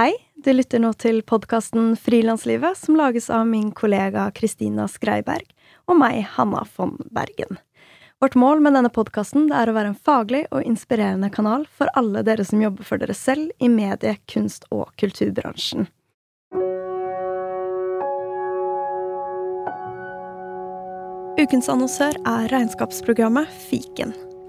Hei, du lytter nå til podkasten Frilanslivet, som lages av min kollega Kristina Skreiberg og meg, Hanna von Bergen. Vårt mål med denne podkasten er å være en faglig og inspirerende kanal for alle dere som jobber for dere selv i medie-, kunst- og kulturbransjen. Ukens annonsør er regnskapsprogrammet Fiken.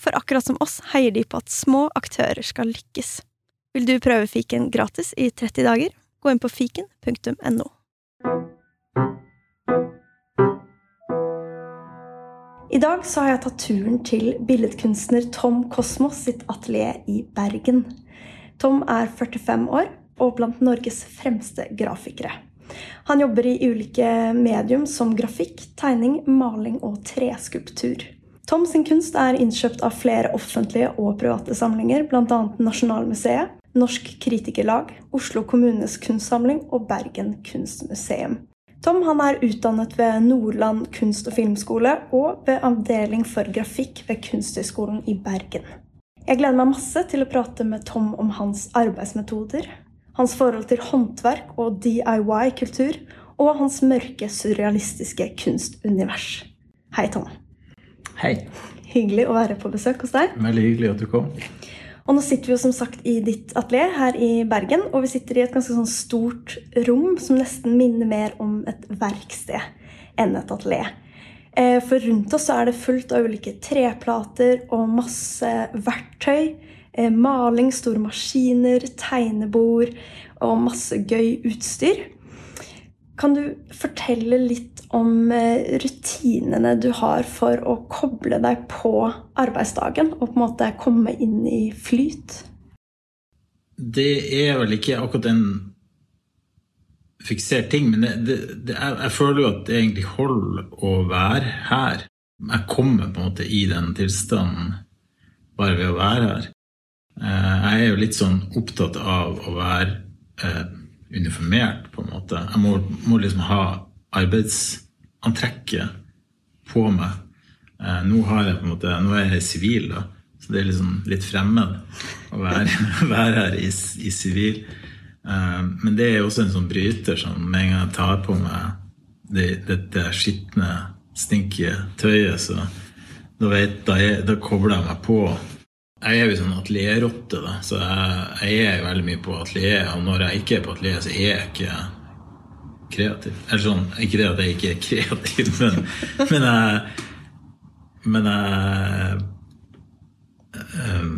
For akkurat som oss heier de på at små aktører skal lykkes. Vil du prøve fiken gratis i 30 dager? Gå inn på fiken.no. I dag så har jeg tatt turen til billedkunstner Tom Kosmos sitt atelier i Bergen. Tom er 45 år og blant Norges fremste grafikere. Han jobber i ulike medium som grafikk, tegning, maling og treskulptur. Tom sin kunst er innkjøpt av flere offentlige og private samlinger, bl.a. Nasjonalmuseet, Norsk Kritikerlag, Oslo kommunes kunstsamling og Bergen kunstmuseum. Tom er utdannet ved Nordland kunst- og filmskole og ved Avdeling for grafikk ved Kunsthøgskolen i Bergen. Jeg gleder meg masse til å prate med Tom om hans arbeidsmetoder, hans forhold til håndverk og DIY-kultur, og hans mørke, surrealistiske kunstunivers. Hei, Tom. Hei. Hyggelig å være på besøk hos deg. Veldig hyggelig at du kom. Og nå sitter vi jo som sagt i ditt atelier her i Bergen, og vi sitter i et ganske sånn stort rom som nesten minner mer om et verksted enn et atelier. Eh, for rundt oss er det fullt av ulike treplater og masse verktøy. Eh, maling, store maskiner, tegnebord og masse gøy utstyr. Kan du fortelle litt om eh, rutinene du har for å koble deg på arbeidsdagen og på en måte komme inn i flyt? Det er vel ikke akkurat en fiksert ting, men det, det, det, jeg, jeg, føler jo at det egentlig holder å være her. Jeg kommer på en måte i den tilstanden bare ved å være her. Eh, jeg er jo litt sånn opptatt av å være eh, uniformert, på en måte. Jeg må, må liksom ha arbeidsantrekket på meg. Eh, nå, jeg, måte, nå, er jeg sivil, da, så det er liksom litt fremmed å være, være her i sivil. Eh, men det er også en sånn bryter som med en gang jeg tar på meg det, dette skitne, stinkige tøyet, så da, vet, da, jeg, da kobler jeg meg på jeg er jo sånn atelierrotte, så jeg, jeg, er veldig mye på atelier. Og når jeg ikke er på atelier, så er jeg ikke kreativ. Eller sånn, Ikke det at jeg ikke er kreativ, men, men jeg Men jeg um,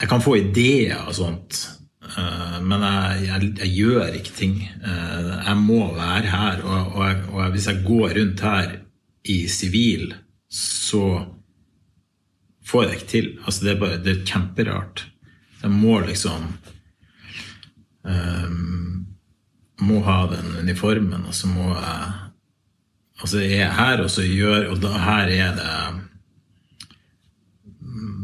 Jeg kan få ideer og sånt, uh, men jeg, jeg, jeg, gjør ikke ting. Uh, jeg må være her, og, og, og hvis jeg går rundt her i sivil, så får jeg det ikke til. Altså, det er bare det er kjemperart. Jeg må liksom um, Må ha den uniformen, og så må jeg Og så er her, og så gjør Og da, her er det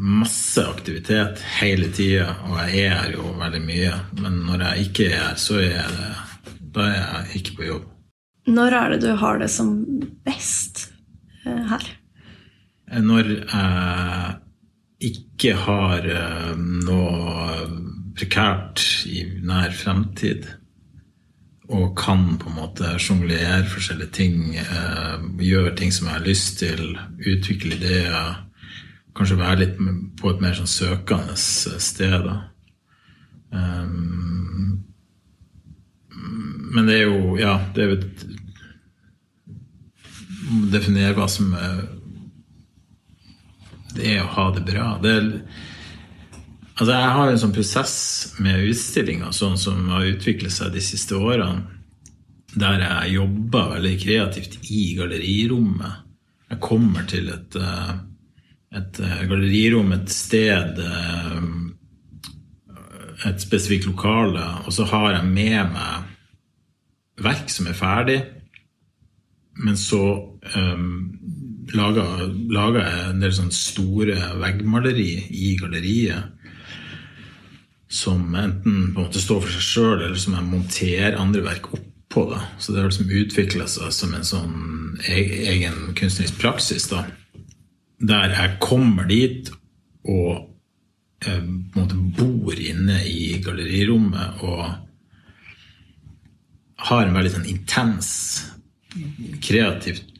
masse aktivitet hele tida, og jeg er her jo veldig mye. Men når jeg ikke er her, så er det Da er jeg ikke på jobb. Når er det du har det som best eh, her? Når jeg ikke har eh, noe prekært i nær fremtid, og kan på en måte sjonglere forskjellige ting, eh, gjøre ting som jeg har lyst til, utvikle ideer, kanskje være litt på et mer sånn søkende sted. da. Um, men det er jo Ja, det er jo Definere hva som er det er å ha det bra. Det er, altså jeg har en sånn prosess med utstillinger sånn som har utviklet seg de siste årene, der jeg jobber veldig kreativt i gallerirommet. Jeg kommer til et, et gallerirom, et sted et spesifikt lokale, og så har jeg med meg verk som er ferdig, men så um, jeg en del sånne store veggmaleri i galleriet. Som enten på en måte står for seg sjøl, eller som jeg monterer andre verk oppå. Da. Så det har liksom utvikla seg som en sånn e-, egen kunstnerisk praksis. da. Der jeg kommer dit og på en måte bor inne i gallerirommet og har en veldig sånn intens, kreativt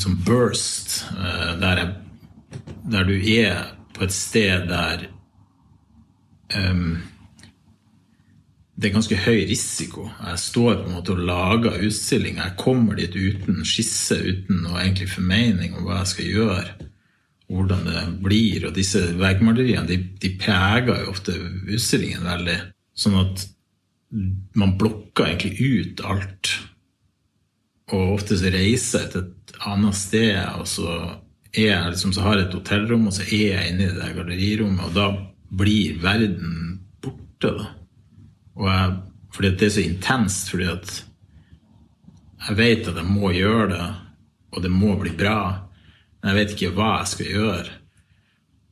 som burst, uh, der, jeg, der, du er på et sted der um, det er ganske høy risiko. Jeg står på en måte og lager utstilling, Jeg kommer dit uten skisse, uten noe egentlig formening om hva jeg skal gjøre. Hvordan det blir. Og disse veggmaleriene de, de preger jo ofte utstillingen veldig. Sånn at man blokker egentlig ut alt. Og ofte så reiser jeg til et annet sted, og så, jeg liksom, så har jeg et hotellrom, og så er jeg inne i det gallerirommet, og da blir verden borte. da. Jeg, fordi det er så intenst, fordi at jeg vet at jeg må gjøre det, og det må bli bra, men jeg vet ikke hva jeg skal gjøre.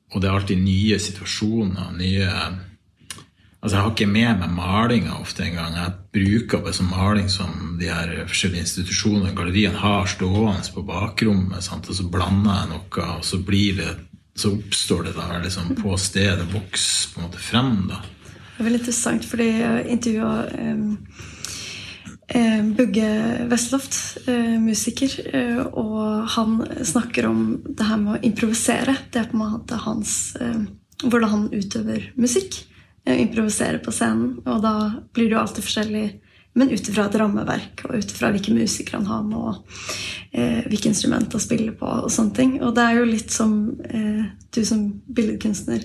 Og det er alltid nye situasjoner, nye Altså, jeg har ikke med meg malinga ofte engang. Jeg bruker bare sånn maling som de her forskjellige institusjonene galleriene har stående på bakrommet. Sant? Og så blander jeg noe, og så, det, så oppstår det der liksom på stedet vokser på en måte frem. da. Det er veldig interessant, fordi jeg intervjua um, um, Bugge Westloft, uh, musiker, uh, og han snakker om det her med å improvisere. Det er på en måte hans Hvordan han utøver musikk. Eh, improvisere på scenen. Og da blir det jo alltid forskjellig, men ut ifra et rammeverk og ut ifra hvilke musikere han har med, og eh, hvilke instrumenter han spiller på, og sånne ting. Og det er jo litt som eh, du som billedkunstner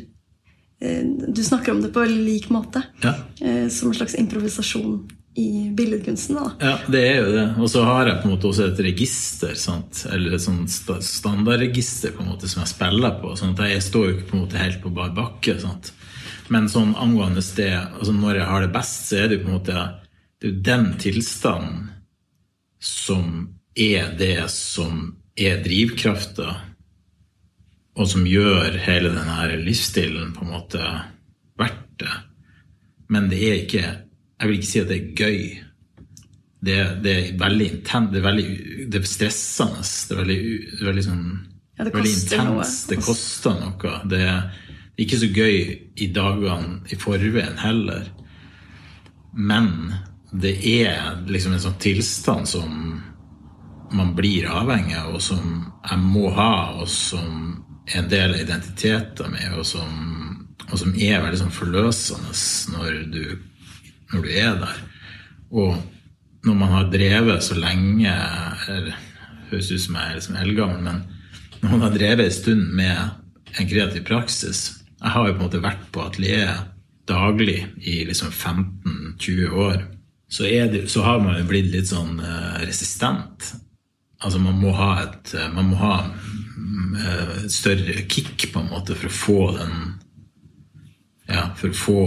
eh, Du snakker om det på lik måte. Ja. Eh, som en slags improvisasjon i billedkunsten. Da. Ja, det er jo det. Og så har jeg på en måte også et register, sant? eller et sånt standardregister på en måte som jeg spiller på. sånn at jeg står jo ikke på en måte helt på bar bakke. Sant? Men sånn angående sted, altså når jeg har det best, så er det jo på en måte det er den tilstanden som er det som er drivkrafta, og som gjør hele denne livsstilen på en måte verdt det. Men det er ikke Jeg vil ikke si at det er gøy. Det, det er veldig intent, det er veldig det er stressende. Det er veldig, det er veldig sånn ja, det veldig intens. Det koster noe. Det ikke så gøy i dagene i forveien heller. Men det er liksom en sånn tilstand som man blir avhengig av, og som jeg må ha, og som er en del av identiteten min, og som, og som er veldig sånn forløsende når du, når du er der. Og når man har drevet så lenge eller, Høres ut som jeg er liksom eldgammel, men når man har drevet en stund med en kreativ praksis, jeg har jo på en måte vært på atelier daglig i liksom 15-20 år. Så, det, så, har man jo blitt litt sånn uh, resistent. Altså man må ha et uh, man må ha uh, et større kick på en måte for å få den ja, for å få,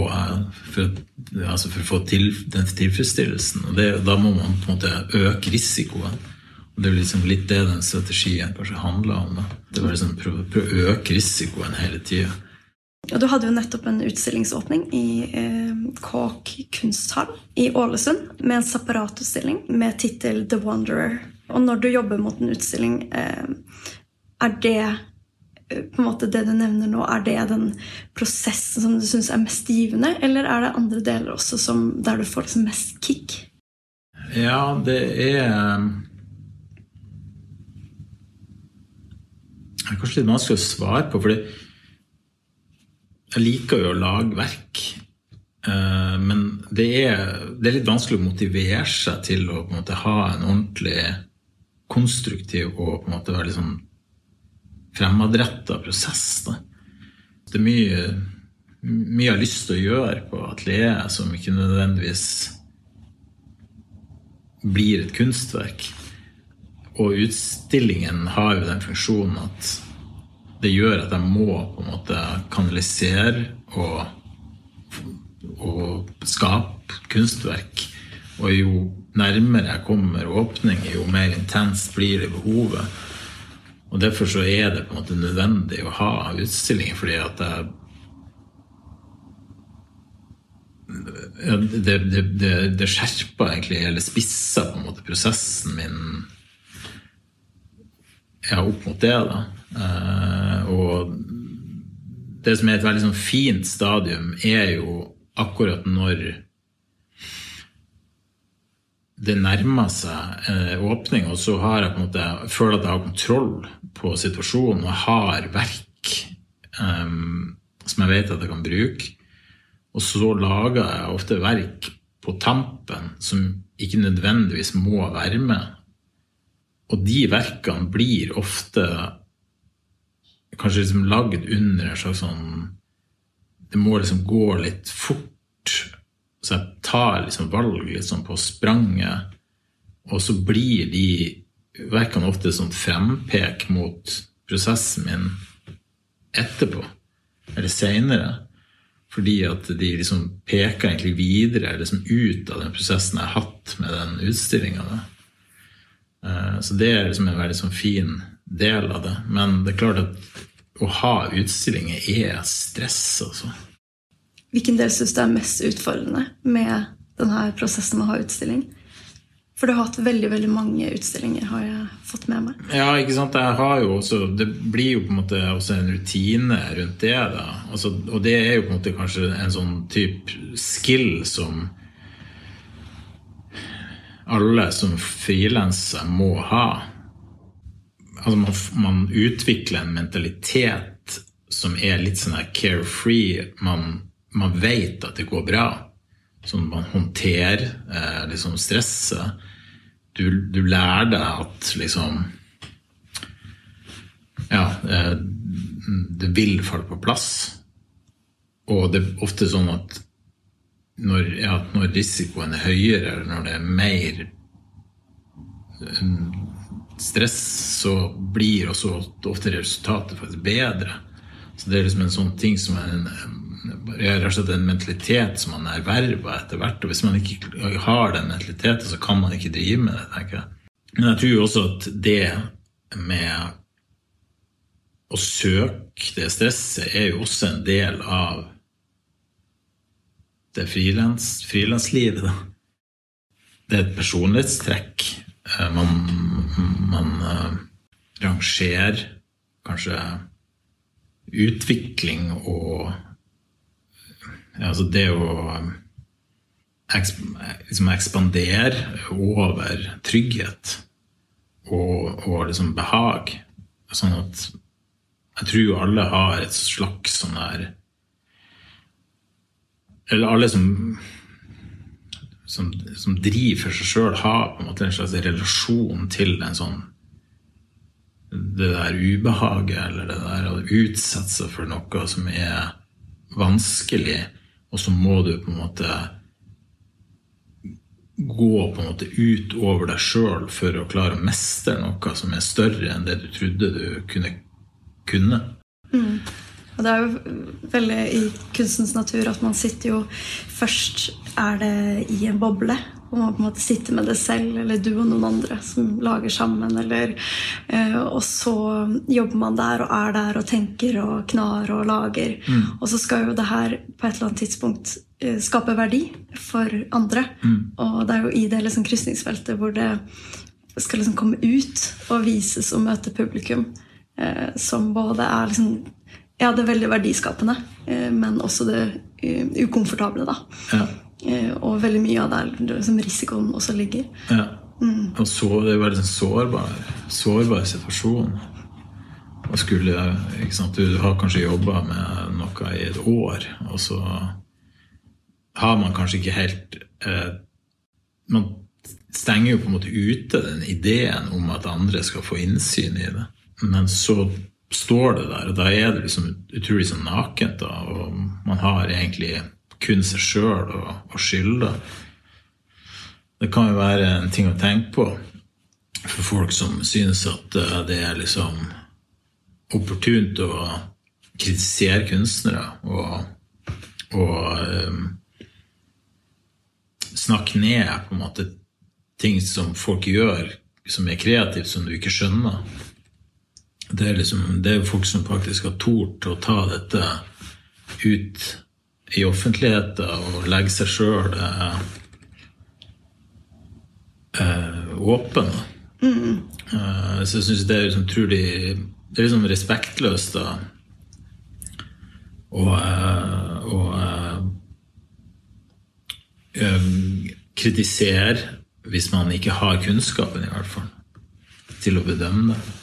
for, altså for å få til, den tilfredsstillelsen. Og det, da må man på en måte øke risikoen. Og Det er liksom litt det den strategien kanskje handler om. Da. Det var liksom prøve å øke risikoen hele tida. Og du hadde jo nettopp en utstillingsåpning i eh, Kåk kunsthall i Ålesund med en separatutstilling med tittel 'The Wanderer'. Og når du jobber mot en utstilling, eh, er det eh, på en måte det du nevner nå, er det den prosessen som du syns er mest givende, eller er det andre deler også som, der du får liksom mest kick? Ja, det er eh, Det er kanskje litt vanskelig å svare på. fordi jeg liker jo å lage verk. Eh, men det er, det er, litt vanskelig å motivere seg til å en måte, ha en ordentlig konstruktiv og på en måte veldig sånn fremadretta prosess. Da. Det er mye, mye jeg har lyst til å gjøre på atelieret som ikke nødvendigvis blir et kunstverk. Og utstillingen har jo den funksjonen at det gjør at jeg må på en måte kanalisere og og skape kunstverk. Og jo nærmere jeg kommer åpning, jo mer intenst blir det behovet. Og derfor så er det på en måte nødvendig å ha utstillinger, fordi at jeg det, det, det, det skjerper egentlig, eller spisser på en måte prosessen min ja, opp mot det. da. Eh, og det som er et veldig sånn fint stadium, er jo akkurat når det nærmer seg eh, åpning, og så har jeg på en måte, føler at jeg har kontroll på situasjonen og har verk um, som jeg vet at jeg kan bruke. Og så lager jeg ofte verk på tampen som ikke nødvendigvis må være med. Og de verkene blir ofte kanskje liksom lagd under en slags sånn Det må liksom gå litt fort. Så jeg tar liksom valg liksom på spranget, og så blir de verkene ofte sånn frempek mot prosessen min etterpå, eller seinere. Fordi at de liksom peker egentlig videre liksom ut av den prosessen jeg har hatt med den utstillinga. Eh, så det er liksom en veldig sånn fin del av det. Men det er klart at å ha utstillinger er stress, altså. Hvilken del syns du er mest utfordrende med denne prosessen med å ha utstilling? For du har hatt veldig veldig mange utstillinger, har jeg fått med meg. Ja, ikke sant. Jeg har jo også, Det blir jo på en måte også en rutine rundt det. da. Altså, og det er jo på en måte kanskje en sånn type skill som alle som frilanser må ha. Altså man, man, utvikler en mentalitet som er litt sånn her carefree. Man, man vet at det går bra. Sånn man håndterer eh, liksom stresset du, du lærer deg at liksom Ja, eh, det vil falle på plass. Og det er ofte sånn at når, ja, når risikoen er høyere, eller når det er mer eh, stress, så blir også ofte resultatet faktisk bedre. Så det er liksom en sånn ting som er en, en mentalitet som man erverver etter hvert. Og hvis man ikke har den mentaliteten, så kan man ikke drive med det. tenker jeg. Men jeg tror også at det med å søke det stresset er jo også en del av det frilans, da. Det er et personlighetstrekk. Eh, man, man uh, rangerer kanskje utvikling og altså det å liksom ekspandere over trygghet og, og liksom behag. Sånn at jeg tror alle har et slags sånn der Eller alle som, som, som driver for seg sjøl, har på en måte en slags relasjon til en sånn det der ubehaget eller det der å utsette seg for noe som er vanskelig og så må du på en måte gå på en måte ut over deg sjøl for å klare å mestre noe som er større enn det du trodde du kunne. kunne. Mm. Og det er jo veldig i kunstens natur at man sitter jo Først er det i en boble og man på en måte sitter med det selv, eller du og noen andre som lager sammen. Eller, eh, og så jobber man der og er der og tenker og knar og lager. Mm. Og så skal jo det her på et eller annet tidspunkt eh, skape verdi for andre. Mm. Og det er jo i det liksom krysningsfeltet hvor det skal liksom komme ut og vises og møte publikum, eh, som både er liksom ja, det er veldig verdiskapende, eh, men også det uh, ukomfortable. da. Ja. Eh, og veldig mye av det som risikoen også ligger. Ja. Mm. Og så, det er veldig sårbar, sårbar situasjon. Og skulle, Du har kanskje jobba med noe i et år, og så har man kanskje ikke helt eh, Man stenger jo på en måte ute den ideen om at andre skal få innsyn i det. Men så står det der, og da er det liksom utrolig sånn nakent. Da, og man har egentlig kun seg sjøl å, skylde. Det kan jo være en ting å tenke på for folk som synes at eh, det er liksom opportunt å kritisere kunstnere og, og um, snakke ned på en måte ting som folk gjør som er kreativt, som du ikke skjønner. Det er, liksom, det er folk som faktisk har tort å ta dette ut i offentligheten og legge seg sjøl eh, eh, åpen. Mm. Eh, så jeg syns det er liksom utrolig Det er liksom respektløst da å eh, eh, kritisere hvis man ikke har kunnskapen, i hvert fall, til å bedømme det.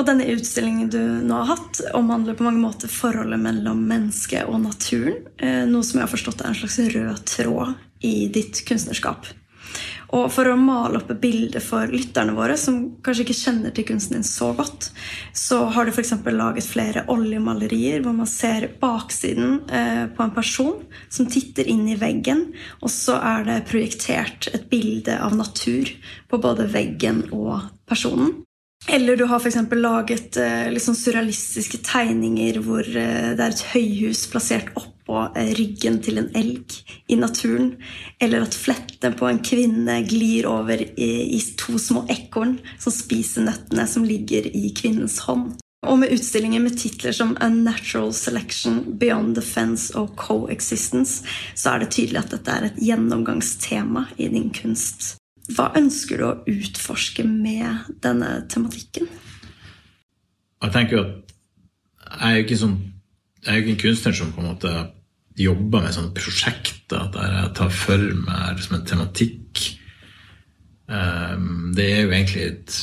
Og denne utstillingen du nå har hatt, omhandler på mange måter forholdet mellom mennesket og naturen. Eh, noe som jeg har forstått er en slags rød tråd i ditt kunstnerskap. Og for å male opp et bilde for lytterne våre, som kanskje ikke kjenner til kunsten din så godt, så har du f.eks. laget flere oljemalerier hvor man ser baksiden eh, på en person som titter inn i veggen, og så er det projektert et bilde av natur på både veggen og personen. Eller du har f.eks. laget eh, sånn surrealistiske tegninger hvor eh, det er et høyhus plassert oppå eh, ryggen til en elg i naturen. Eller at fletten på en kvinne glir over i, i to små ekorn som spiser nøttene som ligger i kvinnens hånd. Og med utstillinger med titler som A Natural Selection, Beyond Defense og Coexistence, så er det tydelig at dette er et gjennomgangstema i din kunst. Hva ønsker du å utforske med denne tematikken? Jeg tenker at jeg er jo ikke, sånn, ikke en kunstner som på en måte jobber med sånne prosjekter der jeg tar for meg liksom en tematikk. Ehm, det er jo egentlig et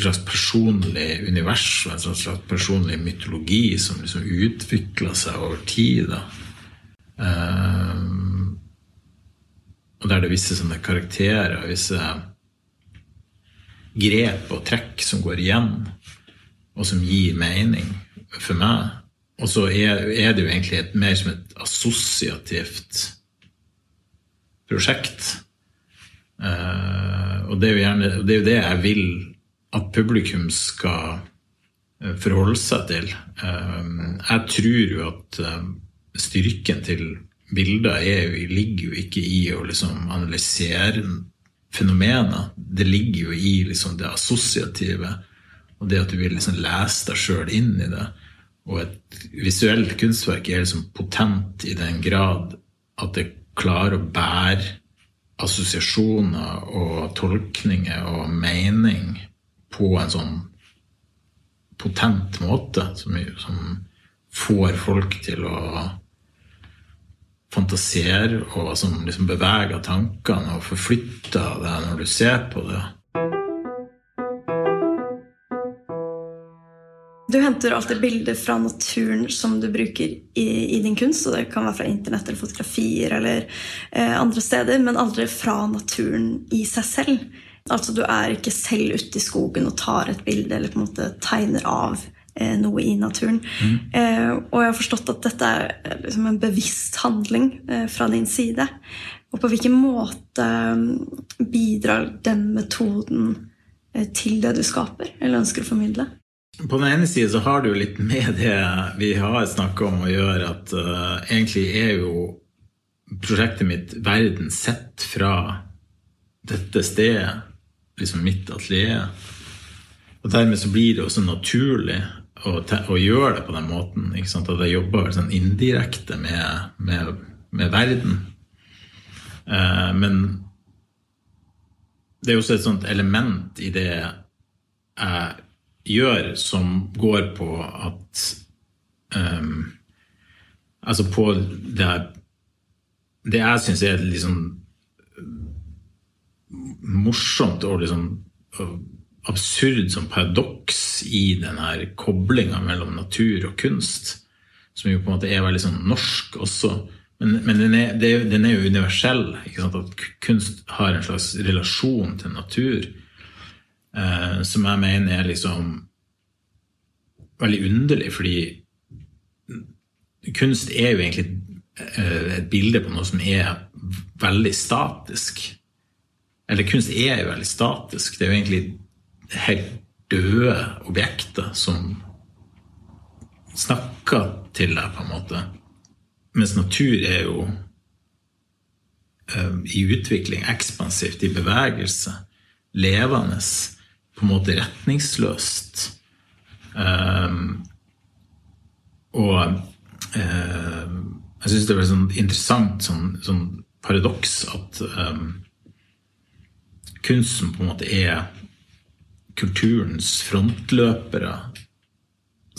slags personlig univers og en slags personlig mytologi som liksom utvikler seg over tid. Da. Og der det er visse sånne karakterer, visse grep og trekk som går igjen, og som gir mening for meg. Og så er, det jo egentlig et, mer som et assosiativt prosjekt. Uh, og det er, gjerne, det er jo det jeg vil at publikum skal eh, forholde seg til. Uh, jeg tror jo at styrken til bilder er, ligger jo ikke i å liksom analysere fenomener. Det ligger jo i liksom det assosiative og det at du vil liksom lese deg sjøl inn i det. Og et visuelt kunstverk er liksom potent i den grad at det klarer å bære assosiasjoner og tolkninger og mening på en sånn potent måte som, som får folk til å fantasere og som liksom beveger tankene og forflytter deg når du ser på det. Du henter alltid bilder fra naturen som du bruker i, i din kunst. og Det kan være fra internett eller fotografier eller eh, andre steder, men aldri fra naturen i seg selv. Altså Du er ikke selv ute i skogen og tar et bilde eller på en måte tegner av noe i naturen. Mm. Eh, og jeg har forstått at dette er eh, liksom en bevisst handling fra din side. Og på hvilken måte bidrar den metoden til det du skaper, eller ønsker å formidle? På den ene side så har det jo litt med det vi har snakka om å gjøre, at uh, egentlig er jo prosjektet mitt verden sett fra dette stedet, liksom mitt atelier. Og dermed så blir det også naturlig å, å, gjøre det på den måten. At jeg jobber sånn indirekte med, med, med verden. Eh, men det er også et sånt element i det jeg gjør, som går på at um, Altså på det, det jeg syns er liksom morsomt og liksom absurd som paradoks i denne koblinga mellom natur og kunst, som jo på en måte er veldig sånn norsk også. Men, men den, er, den, er, jo universell. At kunst har en slags relasjon til natur eh, som jeg mener er liksom veldig underlig, fordi kunst er jo egentlig eh, et bilde på noe som er veldig statisk. Eller kunst er jo veldig statisk. Det er jo egentlig helt døde objekter som, snakker til deg, på en måte. Mens natur er jo um, i utvikling, ekspansivt, i bevegelse, levende, på en måte retningsløst. Um, og um, jeg syns det er et sånn interessant sånn, sånn paradoks at um, kunsten på en måte er kulturens frontløpere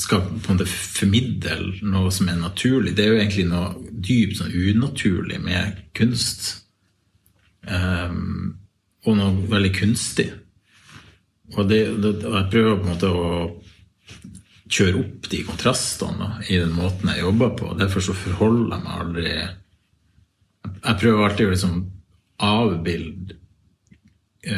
skal på en måte formidle noe som er naturlig. Det er jo egentlig noe dypt sånn unaturlig med kunst. Um, og noe veldig kunstig. Og, det, det, og, jeg prøver på en måte å kjøre opp de kontrastene i den måten jeg jobber på. Derfor så forholder jeg meg aldri Jeg prøver alltid å liksom avbilde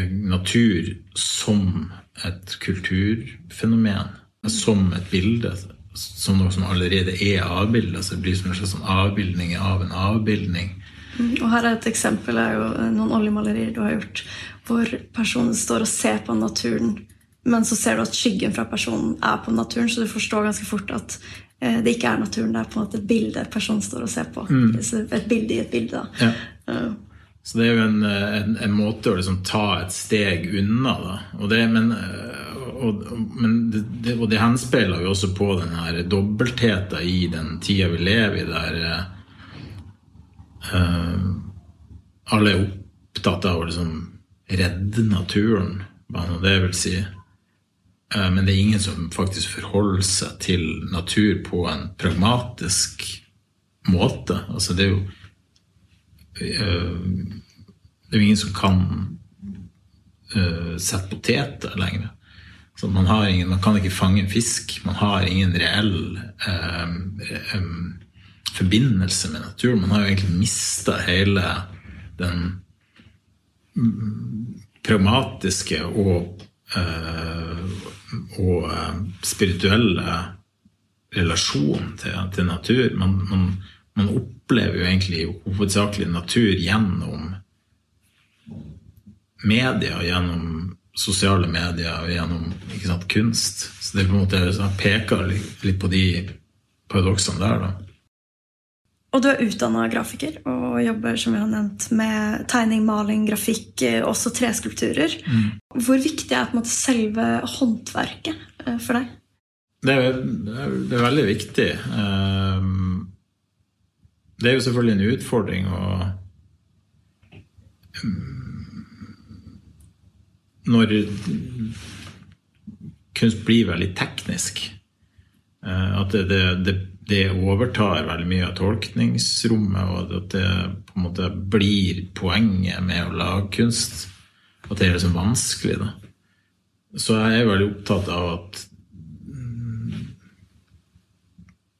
natur som et kulturfenomen. Som et bilde. Som noe som allerede er avbilda. Så det blir som en slags sånn avbildning av en avbildning. Mm, og her er et eksempel er jo noen oljemalerier du har gjort, hvor personen står og ser på naturen men så ser du at skyggen fra personen er på naturen, så du forstår ganske fort at eh, det ikke er naturen. Det er på en måte et bilde personen står og ser på. Mm. Et bilde i et bilde. Ja. Så det er jo en, en, en måte å liksom ta et steg unna, da. Og det, men, og, men det, det, og det henspeiler jo også på den her dobbeltheten i den tida vi lever i, der uh, alle er opptatt av å liksom redde naturen, hva nå det vil si. Eh, men det er ingen som faktisk forholder seg til natur på en pragmatisk måte. Altså det er jo eh, Det er jo ingen som kan uh, sette poteter lenger. Så man, ingen, man, kan ikke fange en fisk. Man har ingen reell uh, um, forbindelse med naturen. Man har jo egentlig mista hele den mm, pragmatiske og uh, og eh, spirituelle relasjon til, til natur. Man, man, man, opplever jo egentlig hovedsakelig natur gjennom media, gjennom sosiale medier og gjennom sant, kunst. Så det er på en måte jeg peker litt på de paradoksene der. da. Og du er utdanna grafiker og jobber som vi har nevnt, med tegning, maling, grafikk, også treskulpturer. Mm. Hvor viktig er på en måte selve håndverket eh, for deg? Det er, det er veldig viktig. Ehm, det er jo selvfølgelig en utfordring å Når kunst blir veldig teknisk, eh, at det, det det overtar veldig mye av tolkningsrommet, og at det på en måte blir poenget med å lage kunst. At det er liksom vanskelig, da. Så jeg er veldig opptatt av at mm,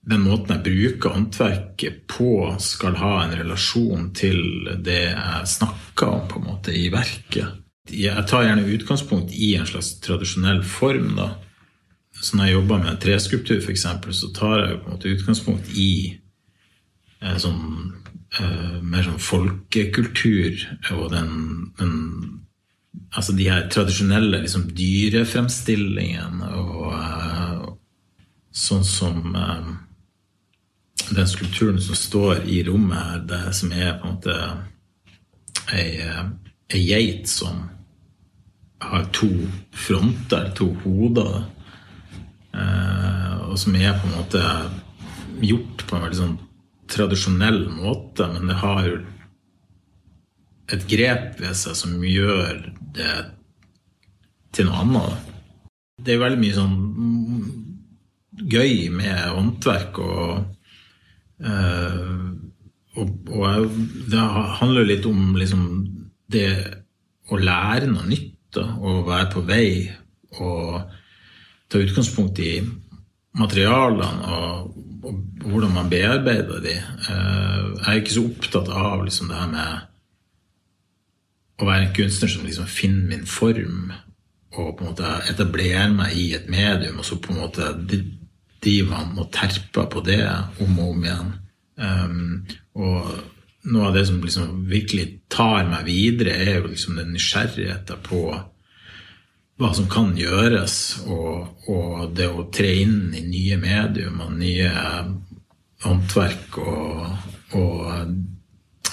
den måten jeg bruker håndverket på, skal ha en relasjon til det jeg snakker om på en måte i verket. Jeg tar gjerne utgangspunkt i en slags tradisjonell form. da, så når jeg jobber med en treskulptur, f.eks., så tar jeg på en måte utgangspunkt i en sånn, eh, mer sånn folkekultur og den, den Altså de her tradisjonelle liksom, dyrefremstillingene og eh, sånn som eh, den skulpturen som står i rommet her, det som er på en måte ei, eh, ei geit som har to fronter, to hoder. Eh, og som er på en måte gjort på en veldig sånn tradisjonell måte, men det har et grep ved seg som gjør det til noe annet. Det er veldig mye sånn gøy med håndverk og, og, og det handler jo litt om liksom det å lære noe nytt og være på vei og ta utgangspunkt i materialene og, og, hvordan man bearbeider de. Eh, jeg er ikke så opptatt av liksom det her med å være en kunstner som liksom finner min form og på en måte etablerer meg i et medium, og så på en måte driver og terper på det om og om igjen. Um, og noe av det som liksom virkelig tar meg videre, er jo liksom den nysgjerrigheten på hva som kan gjøres, og, og, det å tre inn i nye medium og nye håndverk og, og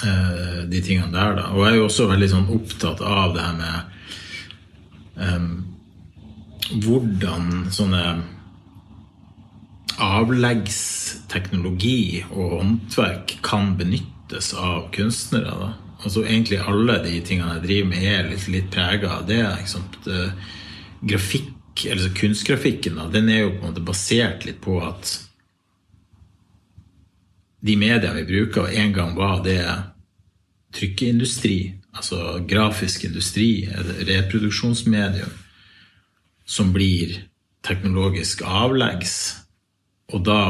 uh, de tingene der. Da. Og jeg er jo også veldig sånn opptatt av det her med um, hvordan sånne avleggsteknologi og håndverk kan benyttes av kunstnere. Da. Altså Egentlig alle de tingene jeg driver med, er litt, litt prega av det. Grafikk, eller Kunstgrafikken da, den er jo på en måte basert litt på at de mediene vi bruker, en gang var det trykkeindustri, altså grafisk industri, reproduksjonsmedium, som blir teknologisk avleggs. Og da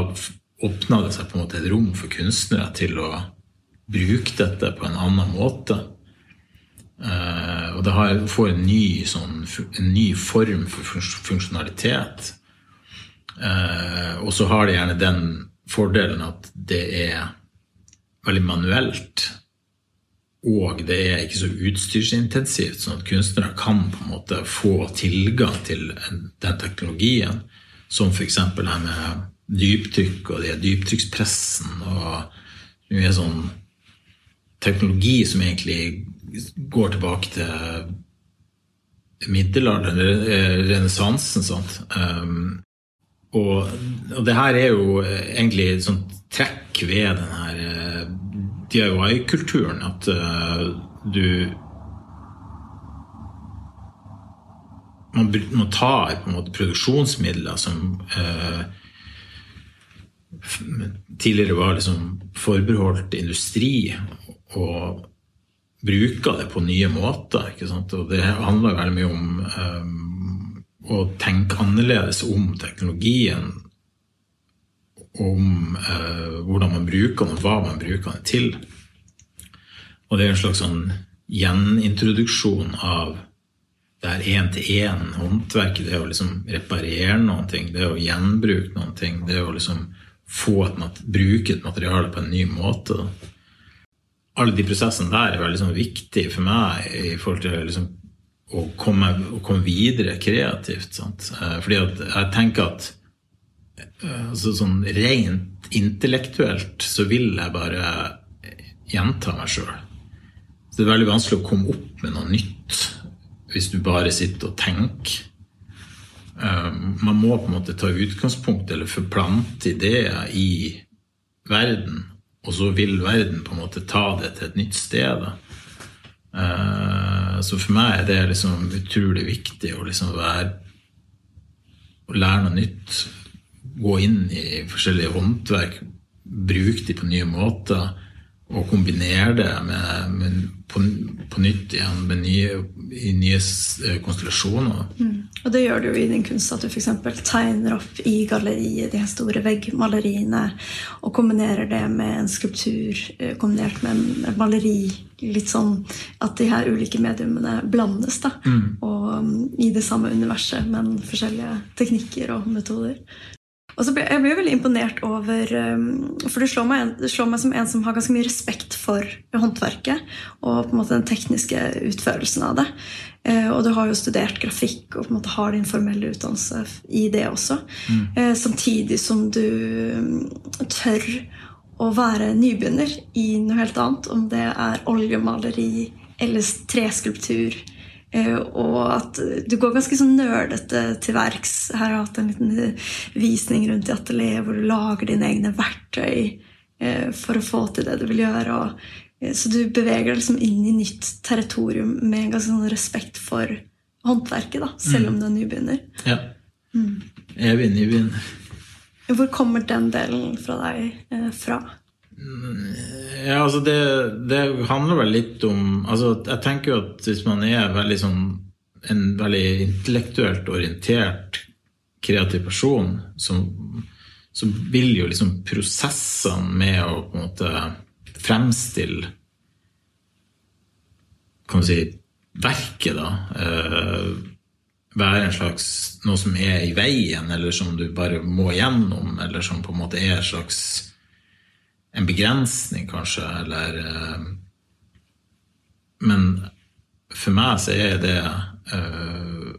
åpna det seg på en måte et rom for kunstnere til å bruke dette på en annen måte. Uh, og det har, får en ny, sånn, en ny, form for funksjonalitet. Uh, og så har det gjerne den fordelen at det er veldig manuelt. Og det er ikke så utstyrsintensivt, sånn at kunstnere kan på en måte få tilgang til den teknologien. Som f.eks. her med dyptrykk og de dyptrykkspressen og mye sånn teknologi som egentlig går tilbake til middelalderen, renessansen. Um, og, og, det her er jo egentlig et sånt trekk ved den her uh, DIY-kulturen at uh, du man, man tar på en måte produksjonsmidler som uh, tidligere var liksom forbeholdt industri, og bruker det på nye måter. Og det handler veldig mye om um, å tenke annerledes om teknologien. Om uh, hvordan man bruker den, og hva man bruker den til. Og det er en slags sånn gjenintroduksjon av det er én-til-én-håndverket. Det er å liksom reparere noen ting, det er å gjenbruke noen ting. Det er å liksom få et, bruke et materiale på en ny måte. Alle de prosessene der er veldig liksom viktige for meg i forhold til liksom, å, komme, å, komme, videre kreativt. Sant? Eh, fordi jeg tenker at eh, altså, sånn rent intellektuelt så vil jeg bare gjenta meg sjøl. Det er veldig vanskelig å komme opp med noe nytt hvis du bare sitter og tenker. Um, man må på en måte ta utgangspunkt eller forplante ideer i verden, og så vil verden på en måte ta det til et nytt sted. Uh, så for meg er det liksom utrolig viktig å liksom være å lære noe nytt. Gå inn i forskjellige håndverk, bruke de på nye måter og kombinere det med, med på, på, nytt igjen med nye, i nye eh, konstellasjoner. Mm. Og det gjør du jo i din kunst, at du f.eks. tegner opp i galleriet de store veggmaleriene, og kombinerer det med en skulptur eh, kombinert med maleri. Litt sånn at de her ulike mediumene blandes, da. Mm. Og um, i det samme universet, men forskjellige teknikker og metoder. Og så ble, Jeg blir veldig imponert over um, For du slår, meg, slår, meg, som en som har ganske mye respekt for håndverket og på en måte den tekniske utførelsen av det. Uh, og du har jo studert grafikk og på en måte har din formelle utdannelse i det også. Mm. Uh, samtidig som du um, tør å være nybegynner i noe helt annet. Om det er oljemaleri eller treskulptur Eh, og at du går ganske sånn nerdete til verks. Her har jeg hatt en liten eh, visning rundt i atelieret hvor du lager dine egne verktøy eh, for å få til det du vil gjøre. så du beveger deg liksom inn i nytt territorium med en ganske sånn respekt for håndverket, da, selv om mm. du er nybegynner. Ja. Mm. er nybegynner. Hvor kommer den delen fra deg fra? Ja, altså det, det, handler vel litt om altså Jeg tenker jo at hvis man er veldig sånn, en veldig intellektuelt orientert, kreativ person, som, så vil jo liksom prosessene med å på en måte fremstille kan du si, verket, da eh, være en slags noe som er i veien, eller som du bare må gjennom, eller som på en måte er en slags en begrensning, kanskje, eller eh, Men for meg så er det uh,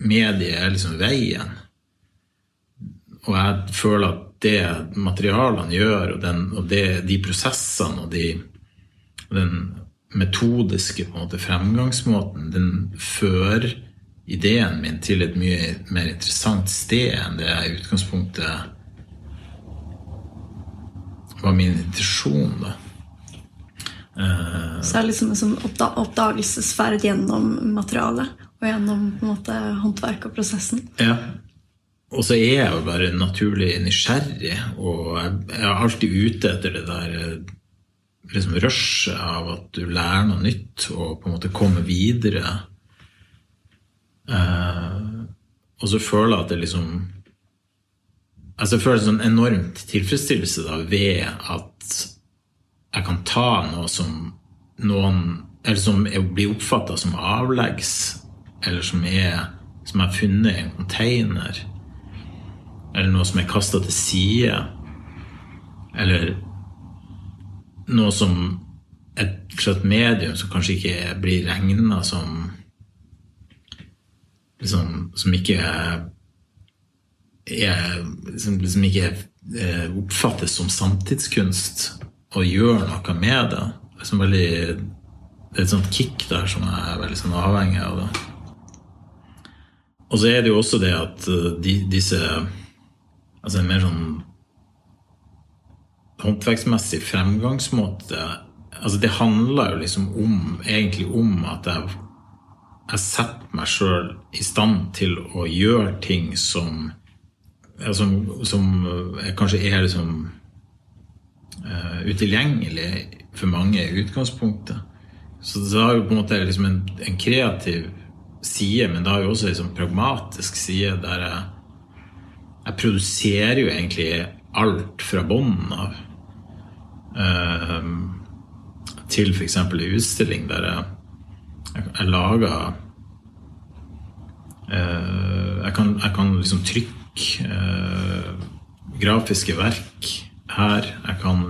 mediet er liksom veien. Og jeg føler at det materialene gjør, og, den, og det, de prosessene og de, den metodiske på en måte, fremgangsmåten, den fører ideen min til et mye mer interessant sted enn det jeg i utgangspunktet var min intensjon. da. Uh, så det er liksom en sånn oppda oppdagelsesferd gjennom materialet og gjennom på en måte håndverk og prosessen? Ja. Og så er jeg jo bare naturlig nysgjerrig, og jeg er alltid ute etter det der liksom rushet av at du lærer noe nytt og på en måte kommer videre. Uh, og så føler jeg at det liksom altså Jeg føler en sånn enormt tilfredsstillelse da, ved at jeg kan ta noe som noen Eller som blir oppfatta som avleggs, eller som er som er funnet i en container, eller noe som er kasta til side, eller noe som et slags medium som kanskje ikke blir regna som liksom, Som ikke er, som liksom ikke er, oppfattes som samtidskunst, og gjør noe med det. Det er, veldig, det er et sånt kick der som jeg er veldig sånn avhengig av. det. Og så er det jo også det at de, disse Altså en mer sånn håndverksmessig fremgangsmåte altså Det handler jo liksom om, egentlig om at jeg, jeg setter meg sjøl i stand til å gjøre ting som, som, som kanskje er liksom uh, utilgjengelig for mange i utgangspunktet. Så det har jo på en måte liksom en, en kreativ side, men det har jo også en liksom pragmatisk side der jeg, jeg produserer jo egentlig alt fra bunnen av. Uh, til f.eks. en utstilling der jeg, jeg, jeg lager uh, jeg, kan, jeg, kan, liksom trykke uh, grafiske verk her. Jeg kan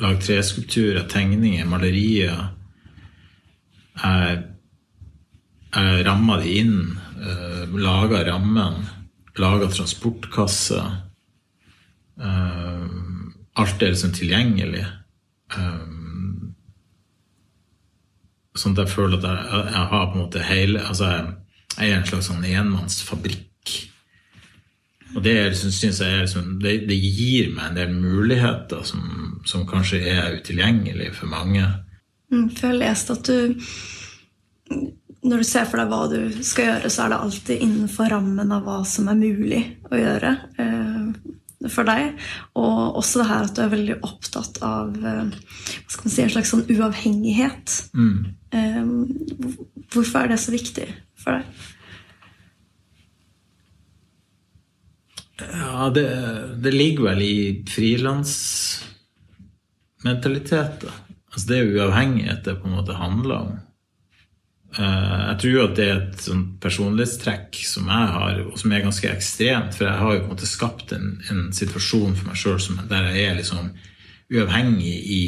lage treskulpturer, tegninger, malerier. Jeg, jeg rammer de inn, lager rammen, lager transportkasse. Alt er liksom tilgjengelig. Sånn at jeg føler at jeg, jeg, har på en måte hele altså jeg er en slags sånn enmannsfabrikk. Og det, synes jeg liksom, det, det, gir meg en del muligheter som, som kanskje er utilgjengelige for mange. Mm, for jeg har lest at du Når du ser for deg hva du skal gjøre, så er det alltid innenfor rammen av hva som er mulig å gjøre. eh, for deg. Og også det her at du er veldig opptatt av eh, si, en slags sånn uavhengighet. Mm. Eh, hvorfor er det så viktig for deg? Ja, det, det ligger vel i frilansmentalitet. Altså det er uavhengighet det på en måte handler om. Eh, jeg tror at det er et sånt personlighetstrekk som jeg har, og som er ganske ekstremt. For jeg har jo på en måte skapt en, en situasjon for meg sjøl der jeg er liksom uavhengig i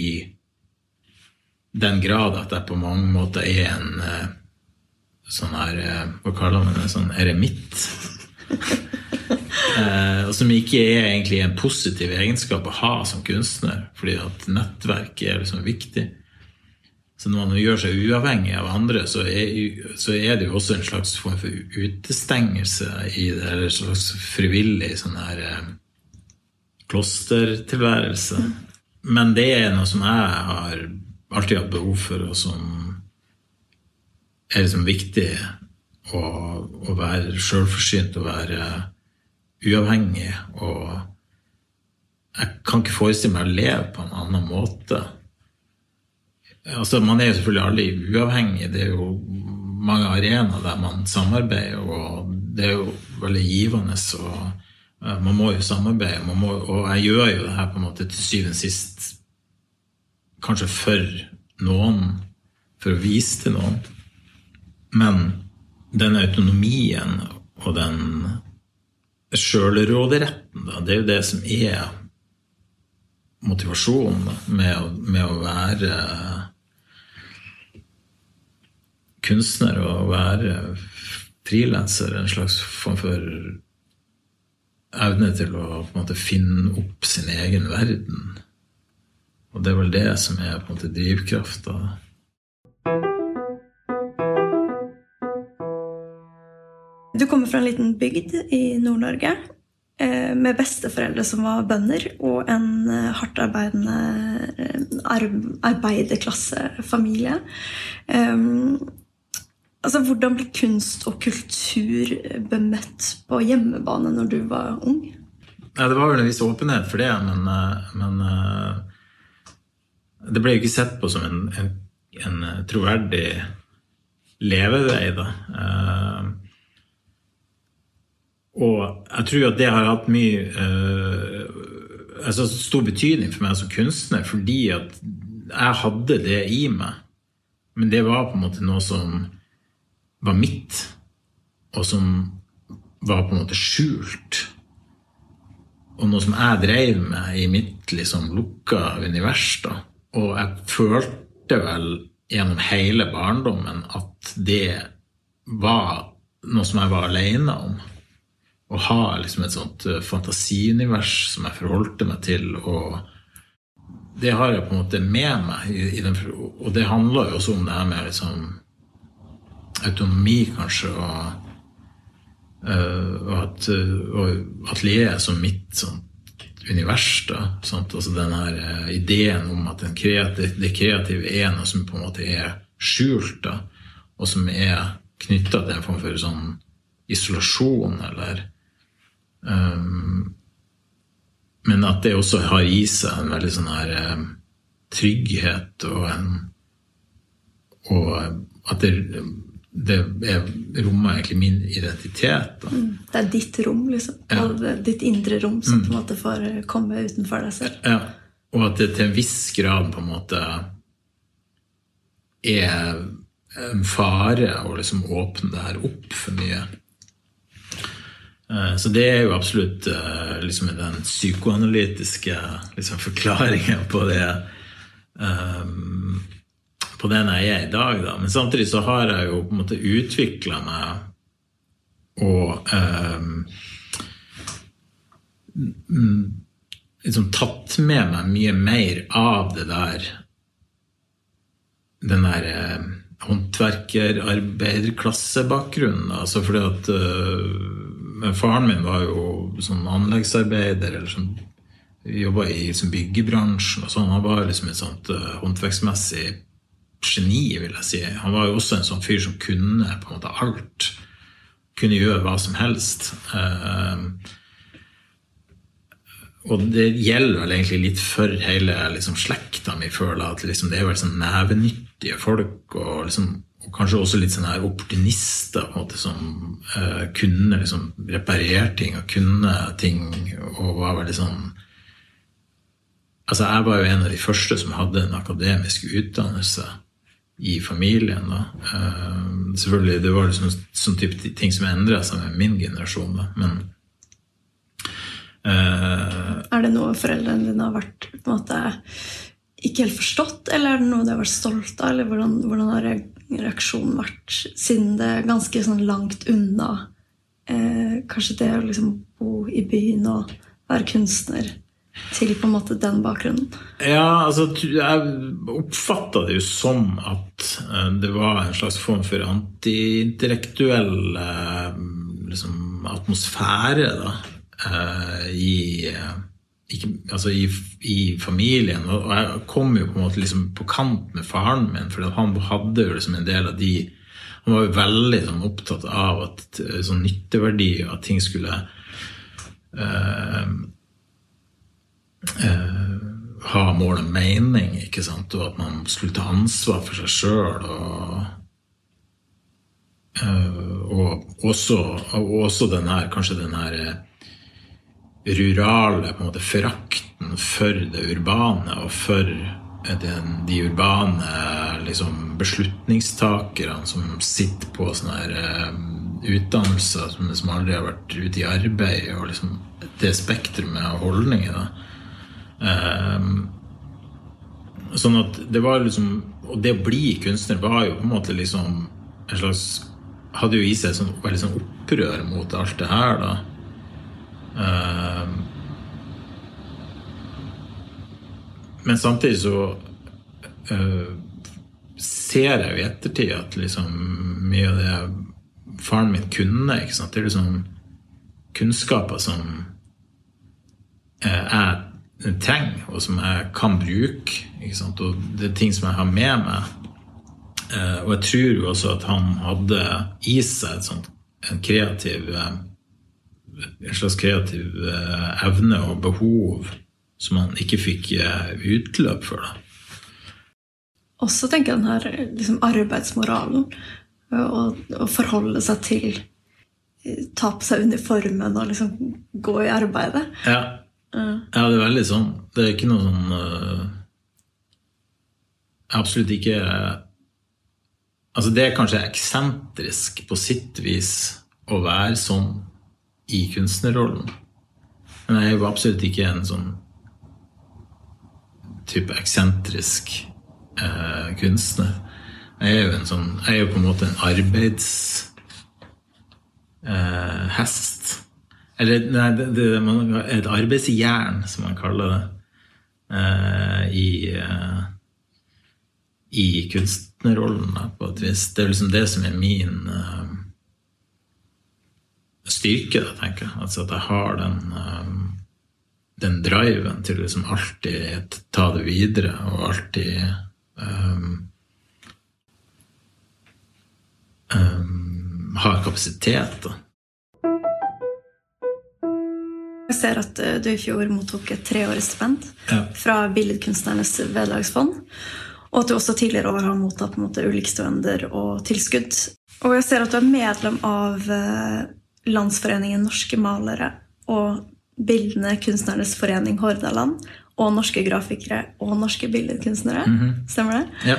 den grad at jeg på mange måter er en eh, sånn her eh, Hva kaller man det? Sånn eremitt. og som ikke er egentlig en positiv egenskap å ha som kunstner, fordi at nettverk er liksom viktig. Så når man gjør seg uavhengig av andre, så er, så er, det jo også en slags form for utestengelse i det, eller en slags frivillig sånn her eh, klostertilværelse. Men det er noe som jeg har alltid hatt behov for, og som er liksom viktig å, å være sjølforsynt og være uavhengig. Og jeg kan ikke forestille meg å leve på en annen måte. Altså, man er jo selvfølgelig aldri uavhengig. Det er jo mange arenaer der man samarbeider, og det er jo veldig givende. Og uh, man må jo samarbeide. Må, og jeg gjør jo det her på en måte til syvende og sist kanskje for noen, for å vise til noen. Men den autonomien og den sjølråderetten, det er jo det som er motivasjonen med, med, å være kunstner og være frilanser. En slags form for evne til å måte finne opp sin egen verden. Og det er vel det som er på en måte drivkrafta. Du kommer fra en liten bygd i Nord-Norge eh, med besteforeldre som var bønder, og en hardtarbeidende hardt arbeidende eh, arbeiderklassefamilie. Altså, hvordan ble kunst og kultur bemøtt på hjemmebane når du var ung? Ja, det var vel en viss åpenhet for det, men, eh, men eh, det ble jo ikke sett på som en, en, en troverdig levevei, da. Eh, og jeg tror at det har hatt mye altså stor betydning for meg som kunstner, fordi at jeg hadde det i meg. Men det var på en måte noe som var mitt, og som var på en måte skjult. Og noe som jeg drev med i mitt liksom lukka univers. da. Og jeg følte vel gjennom hele barndommen at det var noe som jeg var alene om. Å ha liksom et sånt eh, fantasiunivers som jeg forholdte meg til. og det har jeg på en måte med meg. I, i den, og det handler jo også om det her med liksom autonomi, kanskje, og, uh, og at og atelieret som mitt sånt univers. da, sant? Altså den her ideen om at kreativ, det kreative er noe som på en måte er skjult, da, og som er knytta til en form for sånn isolasjon, eller um, Men at det også har i seg en veldig sånn her um, trygghet og en Og at det det er, rommer egentlig min identitet. Mm, det er ditt rom, liksom. Ja. ditt indre rom som mm. på en måte får komme utenfor deg selv. Ja. Og at det til en viss grad på en måte er en fare å liksom åpne det her opp for mye. Eh, så det er jo absolutt eh, liksom den psykoanalytiske liksom, forklaringen på det. Um, på den jeg er i dag. Da. Men samtidig så har jeg jo på en måte utvikla meg og um, liksom tatt med meg mye mer av det der Den der håndverker-arbeiderklassebakgrunnen. Altså fordi at uh, Faren min var jo som anleggsarbeider eller som jobba i som byggebransjen. og sånn, Han var liksom et sånt uh, håndverksmessig geni, vil jeg si. Han var jo også en sånn fyr som kunne på en måte alt. Kunne gjøre hva som helst. Uh, og det gjelder vel egentlig litt for hele liksom, slekta mi, føler jeg. At liksom, det er vel sånn nevenyttige folk, og, liksom, kanskje også litt sånn her opportunister på en måte, som uh, kunne liksom, reparere ting og kunne ting, og var veldig sånn Altså, jeg var jo en av de første som hadde en akademisk utdannelse i familien. Da. Uh, selvfølgelig, Det var liksom sånn type ting som endra seg med min generasjon. Da. Men uh, Er det noe foreldrene dine har vært på en måte ikke helt forstått, eller er det noe de har vært stolt av? Eller hvordan, hvordan har reaksjonen vært, siden det er ganske sånn langt unna eh, kanskje det å liksom bo i byen og være kunstner? til på en måte den bakgrunnen? Ja, altså jeg oppfatta det jo som at eh, det var en slags form for antiintellektuell eh, liksom, atmosfære da, eh, i, ikke, altså i, i, familien. Og jeg kom jo på en måte liksom på kant med faren min, for han hadde jo liksom en del av de Han var jo veldig sånn, opptatt av at sånn nytteverdi, at ting skulle øh, øh, ha mål og mening, ikke sant? og at man skulle ta ansvar for seg sjøl. Og, eh, og, også, og også den her, kanskje den her eh, rurale på en måte, forakten for det urbane og for den, de urbane liksom, beslutningstakerne som sitter på sånne her, uh, utdannelser som, som, aldri har vært ute i arbeid, og liksom det spektrumet av holdninger. Um, sånn at det var liksom Og det å bli kunstner var jo på en måte liksom en slags Hadde jo i seg et sånn, veldig sånn opprør mot alt det her, da. Eh, men samtidig så eh, ser jeg jo i ettertid at liksom mye av det faren min kunne, det er liksom kunnskaper som eh, jeg trenger, og som jeg kan bruke. Og det er ting som jeg har med meg. Eh, og jeg tror jo også at han hadde i seg en kreativ en slags kreativ evne og behov som han ikke fikk utløp for. da. Også tenker jeg den her liksom, arbeidsmoralen. Å forholde seg til Ta på seg uniformen og liksom gå i arbeidet. Ja. ja, det er veldig sånn. Det er ikke noe sånn uh, Absolutt ikke Altså, det er kanskje eksentrisk på sitt vis å være sånn i kunstnerrollen. Men jeg jo absolutt ikke en sånn type eksentrisk eh, kunstner. Jeg er jo en sånn Jeg er jo på en måte en arbeidshest. Eller nei, det, det, et arbeidsjern, som man kaller det. eh, i, uh, I kunstnerrollen, da, på et vis. Det er liksom det som er min uh, styrke, da, tenker jeg. Altså at jeg har den den driven til liksom alltid ta det videre og alltid um, um, har kapasitet. Da. Jeg ser at eh, du i fjor mottok et treårig stipend Ja. fra Billedkunstnernes vederlagsfond. Og at du også tidligere år har mottatt på en måte ulike stipender og tilskudd. Og jeg ser at du er medlem av eh, Landsforeningen norske malere og Bildende kunstnernes forening Hordaland og Norske grafikere og Norske billedkunstnere. Stemmer det? Ja.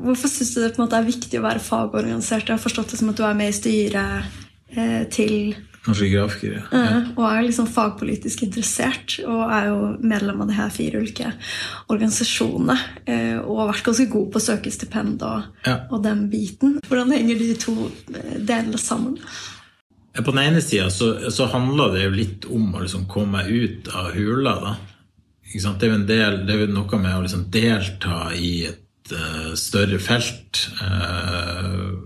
Hvorfor syns du det på en måte er viktig å være fagorganisert? Jeg har forstått det som at du er med i styret eh, til Norske grafikere. eh, og er liksom fagpolitisk interessert. Og er jo medlem av de her fire ulike organisasjonene. Eh, og har vært ganske god på å søke stipend og, Ja. og den biten. Hvordan henger de to eh, delene sammen? På den ene sida så, så handler det jo litt om å liksom komme ut av hula. da. Det er jo del, det er jo noe med å liksom delta i et uh, større felt. Uh,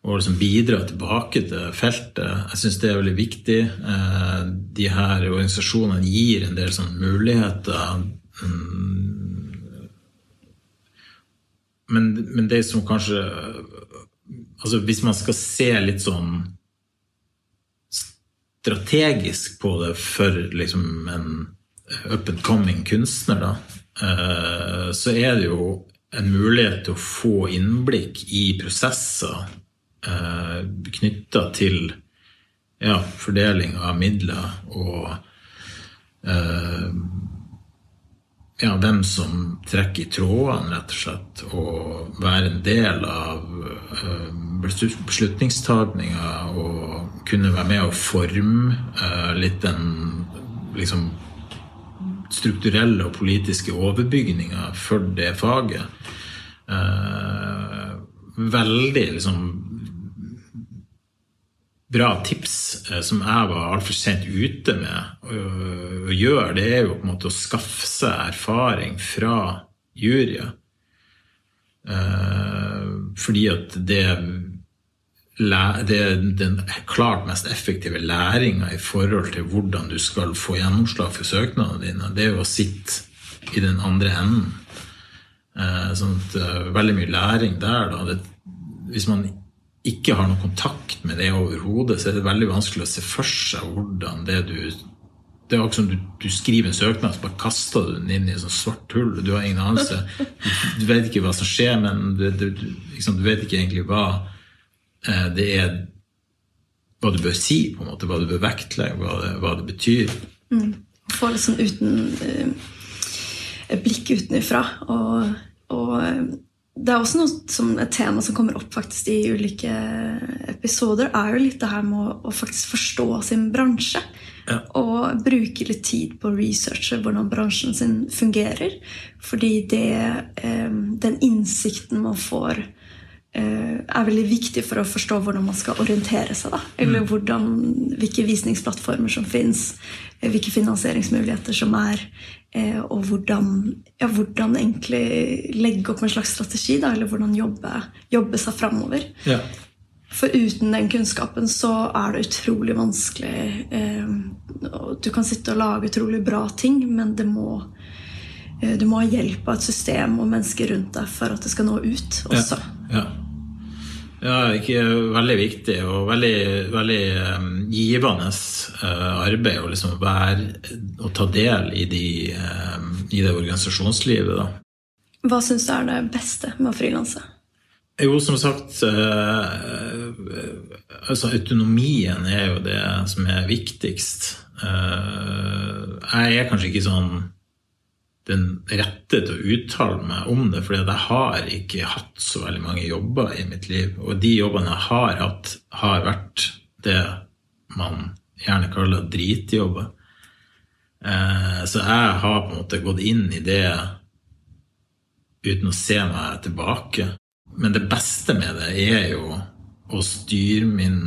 og liksom bidra tilbake til feltet. Jeg syns det er veldig viktig. Uh, de her organisasjonene gir en del sånne muligheter. Mm. Men, men det som kanskje altså Hvis man skal se litt sånn strategisk på det for liksom en up and coming kunstner, da, eh, så er det jo en mulighet til å få innblikk i prosesser eh, knytta til ja, fordeling av midler og eh, ja, hvem som trekker i trådene, rett og slett, og være en del av eh, beslutningstagninga og kunne være med og forme uh, litt den liksom strukturelle og politiske overbygninga for det faget. Uh, veldig liksom bra tips uh, som jeg var altfor sent ute med å, gjøre, det er jo på en måte å skaffe seg erfaring fra juryer. Fordi at det, det er den klart mest effektive læringa i forhold til hvordan du skal få gjennomslag for søknadene dine. Det er jo å sitte i den andre enden. Eh, sånn at eh, veldig mye læring der, da. Hvis man ikke har noen kontakt med det overhodet, så er det veldig vanskelig å se for seg hvordan det du Det er akkurat som du, du skriver en søknad, så bare kaster du den inn i et sånt svart hull. Du har ingen anelse. Du, du vet ikke hva som skjer, men du, du, liksom, du vet ikke egentlig hva det er Hva du bør si, på en måte, hva du bør vektlegge, hva det, hva det betyr. Få litt sånn uten eh, blikk utenfra. Og, og eh, det er også noe som et tema som kommer opp faktisk i ulike episoder, er jo litt det her med å, faktisk forstå sin bransje. Ja. Og bruke litt tid på å researche hvordan bransjen sin fungerer. Fordi det, eh, den innsikten man får eh, er veldig viktig for å forstå hvordan man skal orientere seg. Da. Eller hvordan, hvilke visningsplattformer som fins, hvilke finansieringsmuligheter som er. Og hvordan, ja, hvordan egentlig legge opp en slags strategi, da, eller hvordan jobbe, jobbe seg framover. Ja. For uten den kunnskapen så er det utrolig vanskelig. Du kan sitte og lage utrolig bra ting, men det må Eh, du må ha hjelp av et system og mennesker rundt deg for at det skal nå ut også. Ja, ja. ja ikke veldig viktig og veldig, veldig um, givende uh, arbeid å liksom være og ta del i, de, um, i det organisasjonslivet. Da. Hva syns du er det beste med å frilanse? Jo, som sagt uh, altså Autonomien er jo det som er viktigst. Uh, jeg er kanskje ikke sånn den rette til å uttale meg om det, for jeg har ikke hatt så veldig mange jobber i mitt liv. Og de jobbene jeg har hatt, har vært det man gjerne kaller dritjobber. Eh, så jeg har på en måte gått inn i det uten å se meg tilbake. Men det beste med det er jo å styre min,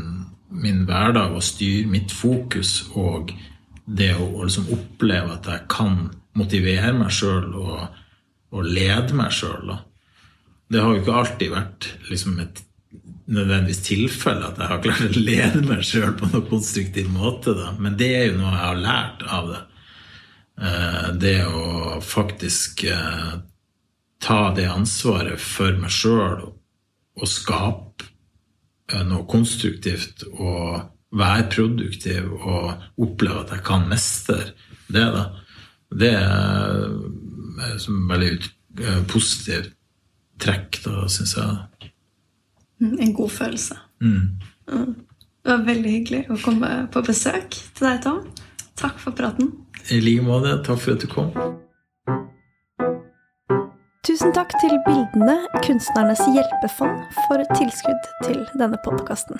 min hverdag og styre mitt fokus og det å, liksom oppleve at jeg kan motivere meg sjøl og, og, lede meg sjøl. Det har jo ikke alltid vært liksom et nødvendigvis tilfelle at jeg har klart å lede meg sjøl på noen konstruktiv måte. Da. Men det er jo noe jeg har lært av det. Eh, det å faktisk eh, ta det ansvaret for meg sjøl og skape eh, noe konstruktivt og være produktiv og oppleve at jeg kan mestre det. da det er som veldig ut, positivt trekk, da, syns jeg. Mm, en god følelse. Mm. Det var veldig hyggelig å komme på besøk til deg, Tom. Takk for praten. I like måte. Takk for at du kom. Tusen takk til Bildene, Kunstnernes hjelpefond, for tilskudd til denne podkasten.